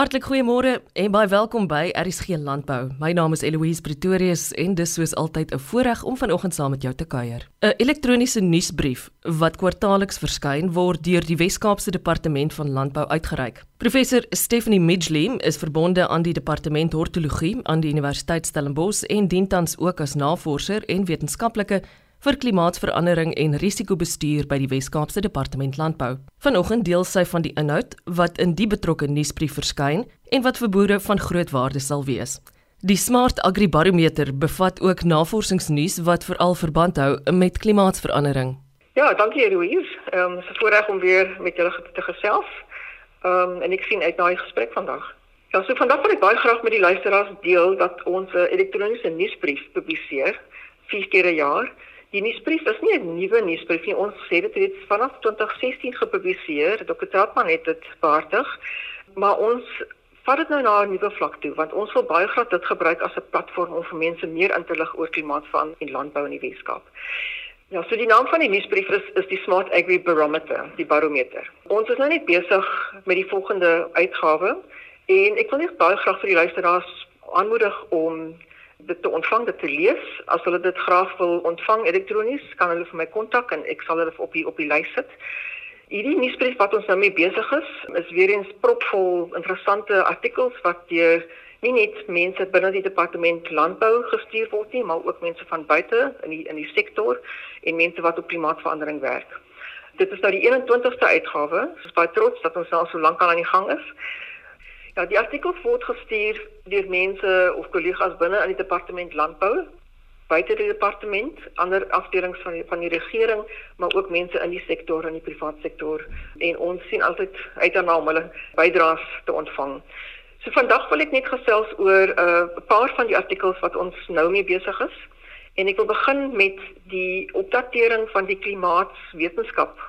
Hartlik goeiemôre en baie welkom by RSG Landbou. My naam is Eloise Pretorius en dis soos altyd 'n voorreg om vanoggend saam met jou te kuier. 'n Elektroniese nuusbrief wat kwartaalliks verskyn word deur die Wes-Kaapse Departement van Landbou uitgereik. Professor Stephanie Midgley is verbonde aan die Departement Hortologie aan die Universiteit Stellenbosch en dien tans ook as navorser en wetenskaplike vir klimaatsverandering en risikobestuur by die Wes-Kaapse Departement Landbou. Vanoggend deel sy van die inhoud wat in die betrokke nuusbrief verskyn en wat vir boere van groot waarde sal wees. Die Smart Agri Barometer bevat ook navorsingsnuus wat veral verband hou met klimaatsverandering. Ja, dankie Eloise. Ehm um, voorreg om weer met julle te gesels. Ehm um, en ek sien uit na die gesprek vandag. Ja, so vandag wil ek baie graag met die luisteraars deel dat ons 'n elektroniese nuusbrief publiseer vier keer 'n jaar Die nuusbrief is nie 'n nuwe nuusbrief nie. Ons sê dit het vanaf 2016 gepubliseer. Dr. Trautman het dit behartig. Maar ons vat dit nou na 'n nuwe vlak toe want ons wil baie graag dit gebruik as 'n platform om vir mense meer in te lig oor klimaatsverandering en landbou in die Weskaap. Ja, so die naam van die nuusbrief is is die Smart Agri Barometer, die barometer. Ons is nou net besig met die volgende uitgawe en ek wil net baie graag vir die luisteraars aanmoedig om dit te ontvang, dit te lees. As hulle dit graag wil ontvang elektronies, kan hulle vir my kontak en ek sal hulle op die op die lys sit. Hierdie nuusbrief wat ons nou mee besig is, is weer eens propvol interessante artikels wat deur nie net mense binne die departement landbou gestuur word nie, maar ook mense van buite in die in die sektor en mense wat op klimaatsverandering werk. Dit is nou die 21ste uitgawe. Ons is baie trots dat ons al so lank al aan die gang is. Ja, die artikel word gestuur deur mense of kollegas binne in die departement landbou, buite die departement, ander afdelings van die, van die regering, maar ook mense in die sektor en die private sektor en ons sien altyd uit daarna om hulle bydraes te ontvang. So vandag wil ek net gesels oor uh, 'n uh, paar van die artikels wat ons nou mee besig is en ek wil begin met die opdatering van die klimaatswetenskap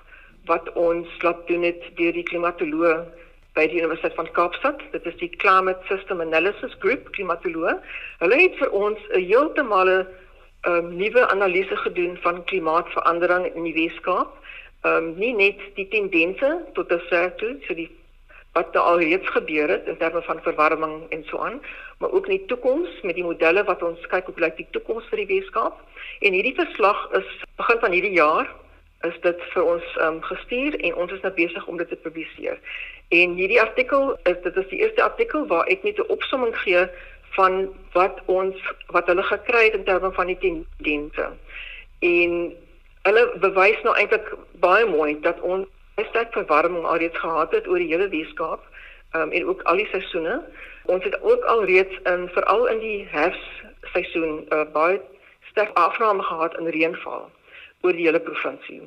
wat ons laat doen het deur die klimatoloog by die Universiteit van Kaapstad. Dit is die Climate System Analysis Group, klimatoloog. Hulle het vir ons 'n heeltemal 'n um, nuwe analise gedoen van klimaatsverandering in die Weskaap. Ehm um, nie net die tendense tot dusver toe, so die wat al reeds gebeur het in terme van verwarming en so aan, maar ook in die toekoms met die modelle wat ons kyk hoe lyk die toekoms vir die Weskaap. En hierdie verslag is begin van hierdie jaar is dit vir ons um, gestuur en ons is nou besig om dit te publiseer. En hierdie artikel is dit is die eerste artikel waar ek net 'n opsomming gee van wat ons wat hulle gekry het in terme van die tendense. En hulle bewys nou eintlik baie mooi dat ons sterk verwarming alreeds gehad het oor die hele Weskaap um, en ook al die seisoene. Ons het ook alreeds in veral in die herfsseisoen uh, baie sterk afname gehad in reënval oor die hele provinsie.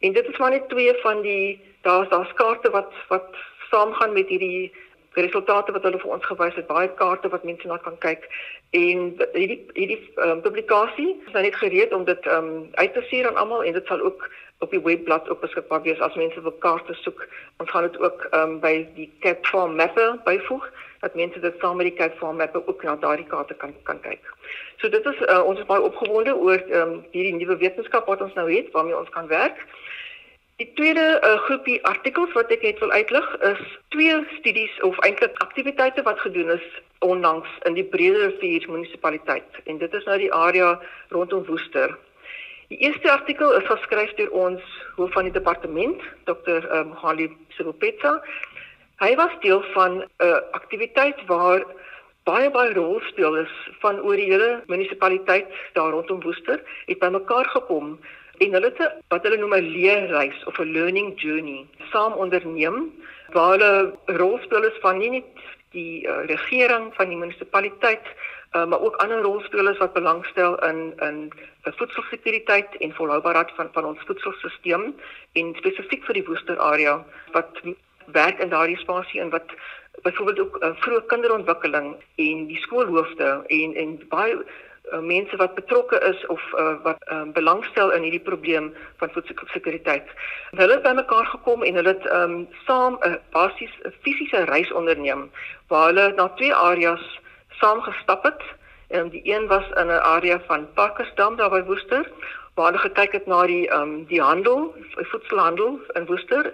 En dit is maar net twee van die daar's daar's kaarte wat wat saamgaan met hierdie resultate wat hulle vir ons gewys het, baie kaarte wat mense na kan kyk en hierdie hierdie um, publikasie is nou net gereed om dit um, uit te stuur aan almal en dit sal ook op die webblad op beskikbaar wees as mense wil kaarte soek. Ons gaan dit ook um, by die Cape Farm Mapper byvoeg dat mense dit saam met die Cape Farm Mapper ook na daardie kaarte kan kan kyk. So dit is uh, ons is baie opgewonde oor um, hierdie nuwe wetenskap wat ons nou het waarmee ons kan werk. Die tweede uh, groepie artikels wat ek net wil uitlig is twee studies of eintlik aktiwiteite wat gedoen is onlangs in die Breede Rivier munisipaliteit en dit is nou die area rondom Woester. Die eerste artikel is geskryf deur ons hoof van die departement, Dr. Um, Holly Silopetsa. Hy was deel van 'n uh, aktiwiteit waar baie baie rolspelers van oor die hele munisipaliteit daar rondom Woester het bymekaar gekom en hulle het wat hulle noem 'n leerreis of 'n learning journey saam onderneem waar hulle rolspelers van nie net die uh, regering van die munisipaliteit uh, maar ook ander rolspelers wat belangstel in in voedselsekuriteit en volhoubaarheid van van ons voedselstelsel en spesifiek vir die Woester area wat werk in daardie spasie en wat byvoorbeeld ook uh, vroeë kinderontwikkeling en die skoolhoofde en en baie uh, mense wat betrokke is of uh, wat um, belangstel in hierdie probleem van voedselsekuriteit. Hulle het bymekaar gekom en hulle het um, saam 'n uh, basies 'n fisiese reis onderneem waar hulle na twee areas saam gestap het. En die een was in 'n area van Parkersdam daar by Woester waar hulle gekyk het na die um, die handel, voedselhandel in Woester.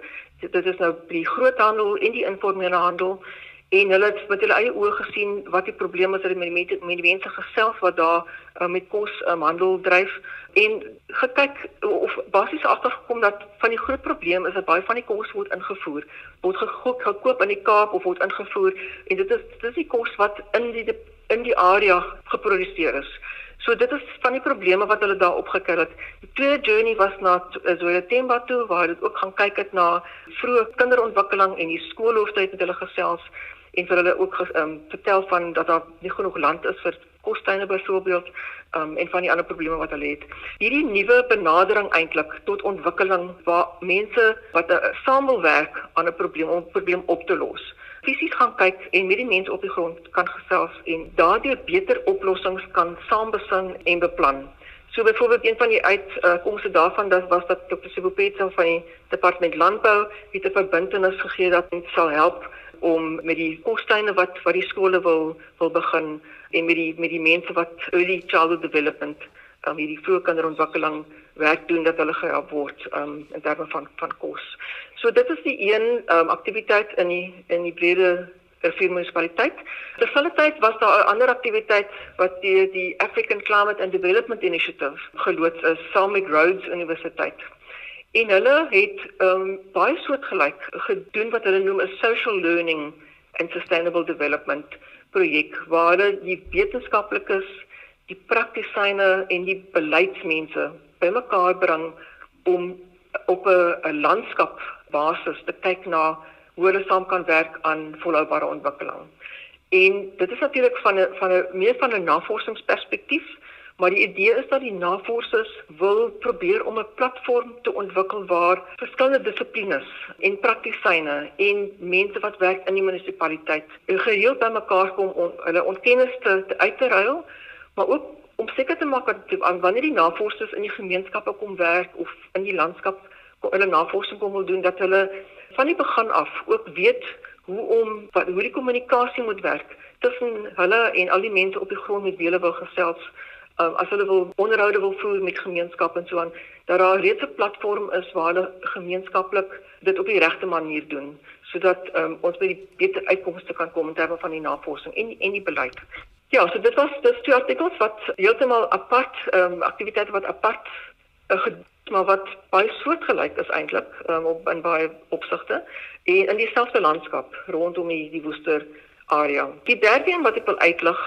Dit is nou die groothandel en die informele handel en hulle het met hulle eie oë gesien wat die probleme is met die met die mense gesels wat daar uh, met kos um, handel dryf en gekyk of basies agtergekom dat van die groot probleem is dat baie van die kos word ingevoer word gekoop gekoop in die Kaap of word ingevoer en dit is dit is die kos wat in die in die area geproduseer is. So dit is van die probleme wat hulle daar opgekry het. Die tweede journey was na Zoetemba toe waar hulle ook gaan kyk het na vroeë kinderontwikkeling en die skoolhoofde het met hulle gesels en vir hulle ook um, vertel van dat daar nie genoeg land is vir kostuine byvoorbeeld um, en van die ander probleme wat hulle het. Hierdie nuwe benadering eintlik tot ontwikkeling waar mense wat 'n samelwerk aan 'n probleem om 'n probleem op te los fisies gaan kyk en met die mense op die grond kan gesels en daardeur beter oplossings kan saambesin en beplan. So byvoorbeeld een van die uitkomste uh, daarvan dat was dat Dr. Sibopetsa van die departement landbou het 'n verbintenis gegee dat dit sal help om met die kostuine wat wat die skole wil wil begin en met die met die mense wat early childhood development um, hierdie vroeë kinderontwikkeling werk doen dat hulle gehelp word um, in terme van van kos. So dit is die een um, aktiwiteit in die in die brede Rivier munisipaliteit. Terselfdertyd was daar 'n ander aktiwiteit wat deur die African Climate and Development Initiative geloods is saam met Rhodes Universiteit. En hulle het um, baie soortgelyk gedoen wat hulle noem 'n social learning and sustainable development projek waar hulle die wetenskaplikes, die praktisyne en die beleidsmense bymekaar bring om op 'n landskap basis te kyk na hoe hulle saam kan werk aan volhoubare ontwikkeling. En dit is natuurlik van 'n van 'n meer van 'n navorsingsperspektief, maar die idee is dat die navorsers wil probeer om 'n platform te ontwikkel waar verskillende dissiplines en praktisyne en mense wat werk in die munisipaliteit gereeld bymekaar kom om hulle ontkennis te, te uit te ruil, maar ook om seker te maak dat wanneer die navorsers in die gemeenskappe kom werk of in die landskap hulle navorsing kom wil doen dat hulle van die begin af ook weet hoe om wat hoe die kommunikasie moet werk tussen hulle en al die mense op die grond met wie hulle wil gesels um, as hulle wil onderhoude wil voer met gemeenskappe en so aan dat daar reeds 'n platform is waar hulle gemeenskaplik dit op die regte manier doen sodat um, ons by die beter uitkomste kan kom in terme van die navorsing en en die beleid. Ja, so dit was dis twee artikels wat heeltemal apart ehm um, aktiwiteite wat apart uh, maar wat baie soortgelyk is eintlik um, op in baie opsigte en in dieselfde landskap rondom die die Woester area. Die derde een wat ek wil uitlig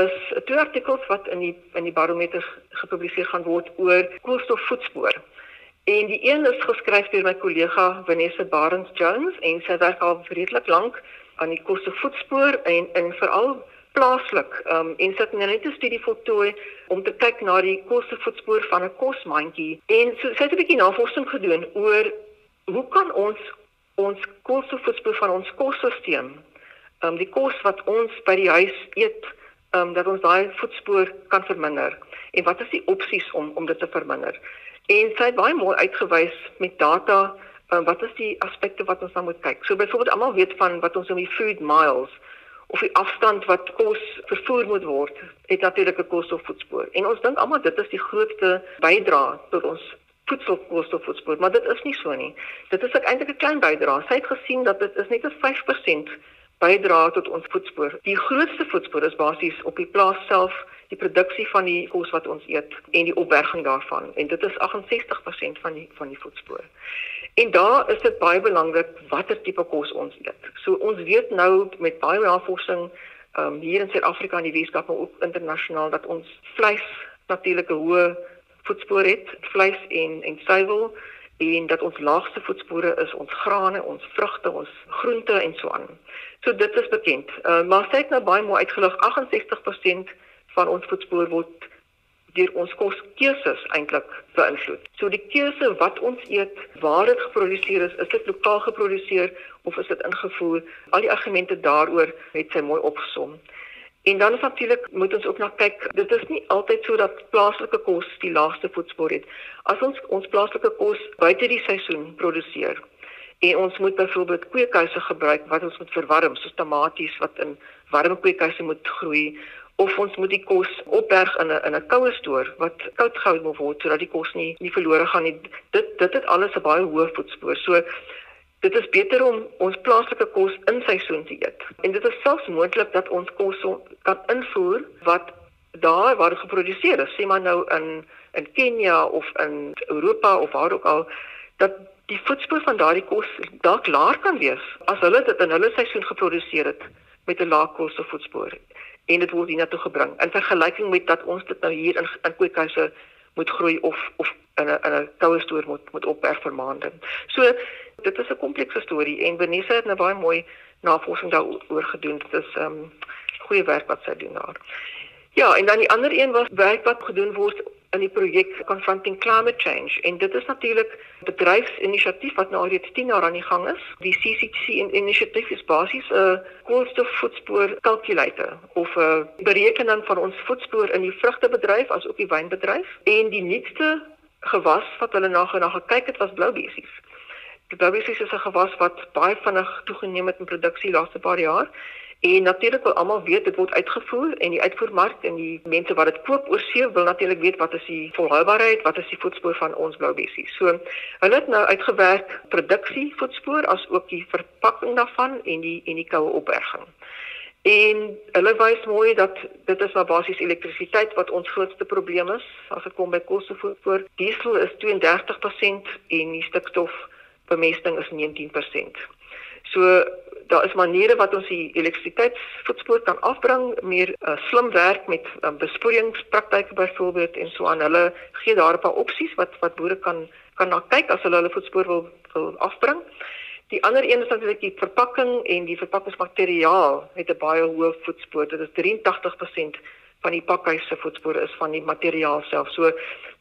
is twee artikels wat in die in die barometer gepubliseer gaan word oor koolstofvoetspoor. En die een is geskryf deur my kollega Vanessa Barnes Jones en sy werk al redelik lank aan die koolstofvoetspoor en en veral plaaslik. Um, en sit nou net 'n studie voltooi om te kyk na die kostevoetspoor van 'n kosmandjie. En so sy het 'n bietjie navorsing gedoen oor hoe kan ons ons kostevoetspoor van ons kosstelsel um, die kos wat ons by die huis eet um, dat ons daai voetspoor kan verminder. En wat is die opsies om om dit te verminder? En sy het baie mooi uitgewys met data um, wat is die aspekte wat ons dan moet kyk. So byvoorbeeld almal weet van wat ons noem die food miles of die afstand wat kos vervoer moet word, het natuurlik 'n koolstofvoetspoor. En ons dink almal dit is die grootste bydrae tot ons voedselkoolstofvoetspoor, maar dit is nie so nie. Dit is eintlik 'n klein bydrae. Sy het gesien dat dit is net 'n 5% bydrae tot ons voetspoor. Die grootste voetspoor is basies op die plaas self, die produksie van die kos wat ons eet en die opberging daarvan en dit is 68% van die van die voetspoor. En daar is dit baie belangrik watter tipe kos ons eet. So ons weet nou met baie navorsing um, hier in Suid-Afrika en die Weskaap maar ook internasionaal dat ons vleis natuurlik 'n hoë voetspoor het, vleis en en suiwel en dat ons laagste voetspore is ons grane, ons vrugte, ons groente en so aan. So dit is bekend. Uh, maar sê ek nou baie mooi uitgelig 68% van ons voetspoor word deur ons koskeuses eintlik beïnvloed. So die keuse wat ons eet, waar dit geproduseer is, is dit lokaal geproduseer of is dit ingevoer? Al die argumente daaroor het sy mooi opgesom. En dan is natuurlik moet ons ook na kyk. Dit is nie altyd so dat plaaslike kos die laagste voetspoor het. As ons ons plaaslike kos buite die seisoen produseer en ons moet byvoorbeeld kweekhuise gebruik wat ons moet verwarm, soos tomaties wat in warm kweekhuise moet groei of ons moet die kos opberg in 'n in 'n koue stoor wat koud gehou moet word sodat die kos nie nie verlore gaan nie. Dit dit het alles 'n baie hoë voetspoor. So Dit is beter om ons plaaslike kos in seisoen te eet. En dit is selfs moontlik dat ons kos kan invoer wat daar waar geproduseer is, sê maar nou in in Kenia of in Europa of waar ook al dat die voetspoor van daardie kos dalk laer kan wees as hulle dit in hulle seisoen geproduseer het met 'n lae koolstofvoetspoor en dit word hiernatoe gebring in vergelyking met dat ons dit nou hier in in kweekhuise moet groei of of in 'n in 'n koue stoor moet moet opberg vir maande. So dit is 'n komplekse storie en Benessa het nou baie mooi navorsing daaroor gedoen. Dit is ehm um, goeie werk wat sy doen daar. Ja, en dan die ander een was werk wat gedoen word in die projek Confronting Climate Change en dit is natuurlik bedryfsinisiatief wat nou al reeds 10 jaar aan die gang is. Die CCC inisiatief is basies 'n koolstofvoetspoor kalkulator of 'n berekening van ons voetspoor in die vrugtebedryf as ook die wynbedryf en die nuutste gewas wat hulle na genaag gekyk het was bloubessies. Die bloubessies is 'n gewas wat baie vinnig toegeneem het in produksie laaste paar jaar En natuurlik wil almal weet dit word uitgevoer en die uitvoermark en die mense wat dit koop oor see wil natuurlik weet wat is die volhoubaarheid, wat is die voetspoor van ons blou bessies. So hulle het nou uitgewerk produksie voetspoor as ook die verpakking daarvan en die en die koue opberging. En hulle wys mooi dat dit is maar basies elektrisiteit wat ons grootste probleem is as dit kom by koolstofvoetspoor. Diesel is 32% en die stikstofbemesting is 19%. So daar is maniere wat ons die elektrisiteitsvoetspoor kan afbring, meer uh, slim werk met um, besproeiingspraktyke byvoorbeeld en so aan. Hulle gee daar 'n paar opsies wat wat boere kan kan na kyk as hulle hulle voetspoor wil wil afbring. Die ander een is natuurlik die verpakking en die verpakkingsmateriaal het 'n baie hoë voetspoor. Dit is 83% van die pakhuis se voetspoor is van die materiaal self. So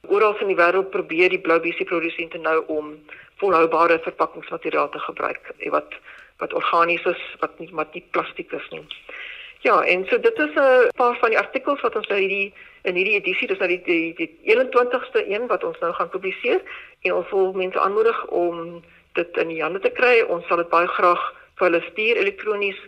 oral in die wêreld probeer die blou besie produsente nou om volhoubare verpakkingsmateriaal te gebruik wat wat organies is, wat nie wat nie plastiek is nie. Ja, en so dit is 'n paar van die artikels wat ons nou hierdie in hierdie edisie, dis nou die die, die 21ste een wat ons nou gaan publiseer en ons wil mense aanmoedig om dit in die hande te kry. Ons sal dit baie graag vir hulle stuur elektronies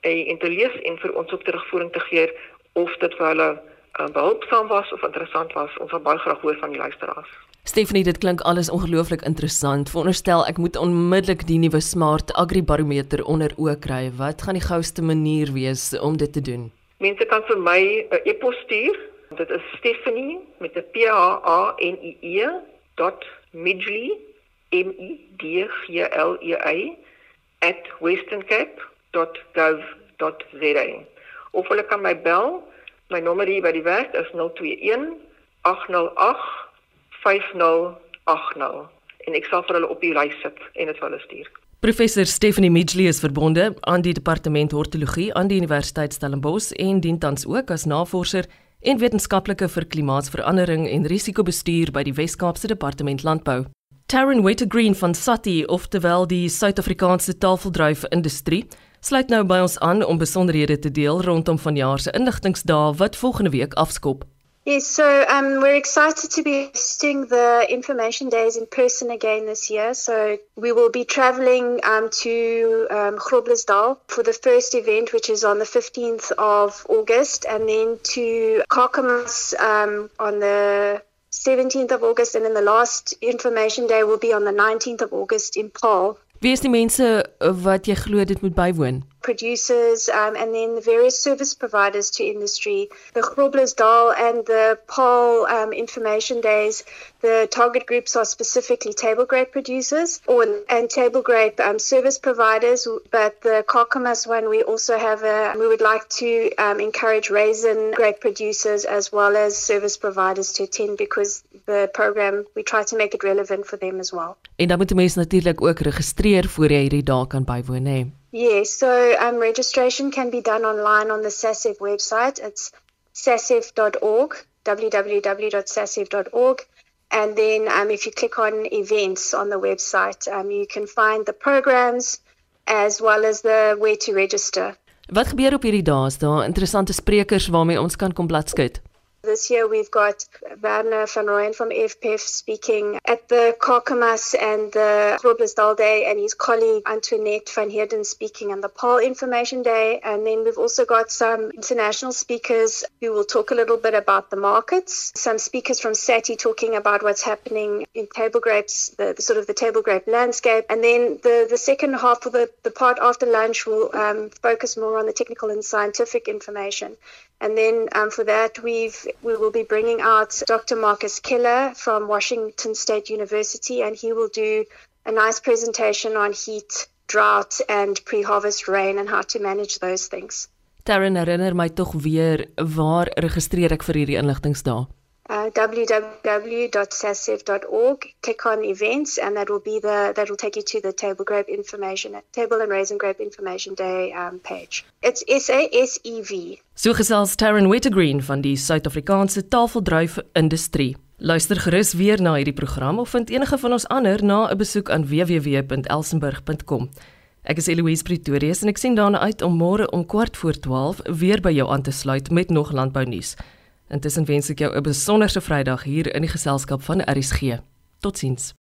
en, en te lees en vir ons op terugvoering te gee of dit vir hulle uh, behulpsaam was of interessant was. Ons wil baie graag hoor van die luisteraars. Stephanie, dit klink alles ongelooflik interessant. Veronderstel ek moet onmiddellik die nuwe Smart Agri Barometer onder oë kry. Wat gaan die gouste manier wees om dit te doen? Mense kan vir my 'n e-pos stuur. Dit is Stephanie met 'n P H A N I E .midgley m i d g l e y @westerncape.gov.za. Of hulle kan my bel. My nommer hier by die werk is 021 808 5080 en ek sal vir hulle op die lys sit en dit vir hulle stuur. Professor Stephanie Midgley is verbonde aan die departement hortologie aan die Universiteit Stellenbosch en dien tans ook as navorser en wetenskaplike vir klimaatsverandering en risikobestuur by die Wes-Kaapse Departement Landbou. Taryn Wettergreen van Sati, oftewel die Suid-Afrikaanse tafeldryf industrie, sluit nou by ons aan om besonderhede te deel rondom vanjaar se inligtingsdae wat volgende week afskop. Yes, so um, we're excited to be hosting the information days in person again this year. So we will be traveling um, to um, Groblersdal for the first event, which is on the 15th of August, and then to Carcamas um, on the 17th of August, and then the last information day will be on the 19th of August in Paul. Wie is die mense wat jy glo dit moet bywoon? Producers um, and then the various service providers to industry, the Grobler's Dal and the Paul um, information days. The target groups are specifically table grape producers or and table grape um, service providers. But the Carcamas one, we also have a. We would like to um, encourage raisin grape producers as well as service providers to attend because the program we try to make it relevant for them as well. En dan moet mense natuurlik ook registreer voor jy hierdie dae kan bywoon, hè. Yes, so um, registration can be done online on the SASEV website. It's sasev.org, www.sasev.org. And then um, if you click on events on the website, um, you can find the programs as well as the where to register. Wat gebeur op hierdie dae? Is daar interessante sprekers waarmee ons kan kom bladskyt? This year we've got Werner van Rooyen from FPF speaking at the Carcamas and the Groblersdal Day and his colleague Antoinette van Heerden speaking on the Paul Information Day. And then we've also got some international speakers who will talk a little bit about the markets. Some speakers from SATI talking about what's happening in table grapes, the, the sort of the table grape landscape. And then the, the second half of the, the part after lunch will um, focus more on the technical and scientific information. And then um, for that, we've we will be bringing out Dr. Marcus Keller from Washington State University, and he will do a nice presentation on heat, drought, and pre-harvest rain and how to manage those things. Darren herinner my tog weer waar registreer ek vir hierdie inligtingsdae? Uh, www.sasif.org. Click on events, and that will be the that will take you to the table grape information, table and raisin grape information day um, page. It's S A S E V. So gesels Taryn Wettergreen van die Suid-Afrikaanse Tafeldruif Industrie. Luister gerus weer na hierdie program of vind enige van ons ander na 'n besoek aan www.elsenburg.com. Ek is Eloise Pretorius en ek sien daarna uit om môre om kwart voor 12 weer by jou aan te sluit met nog landbou nuus. Intussen wens ek jou 'n besonderse Vrydag hier in die geselskap van RSG. Totsiens.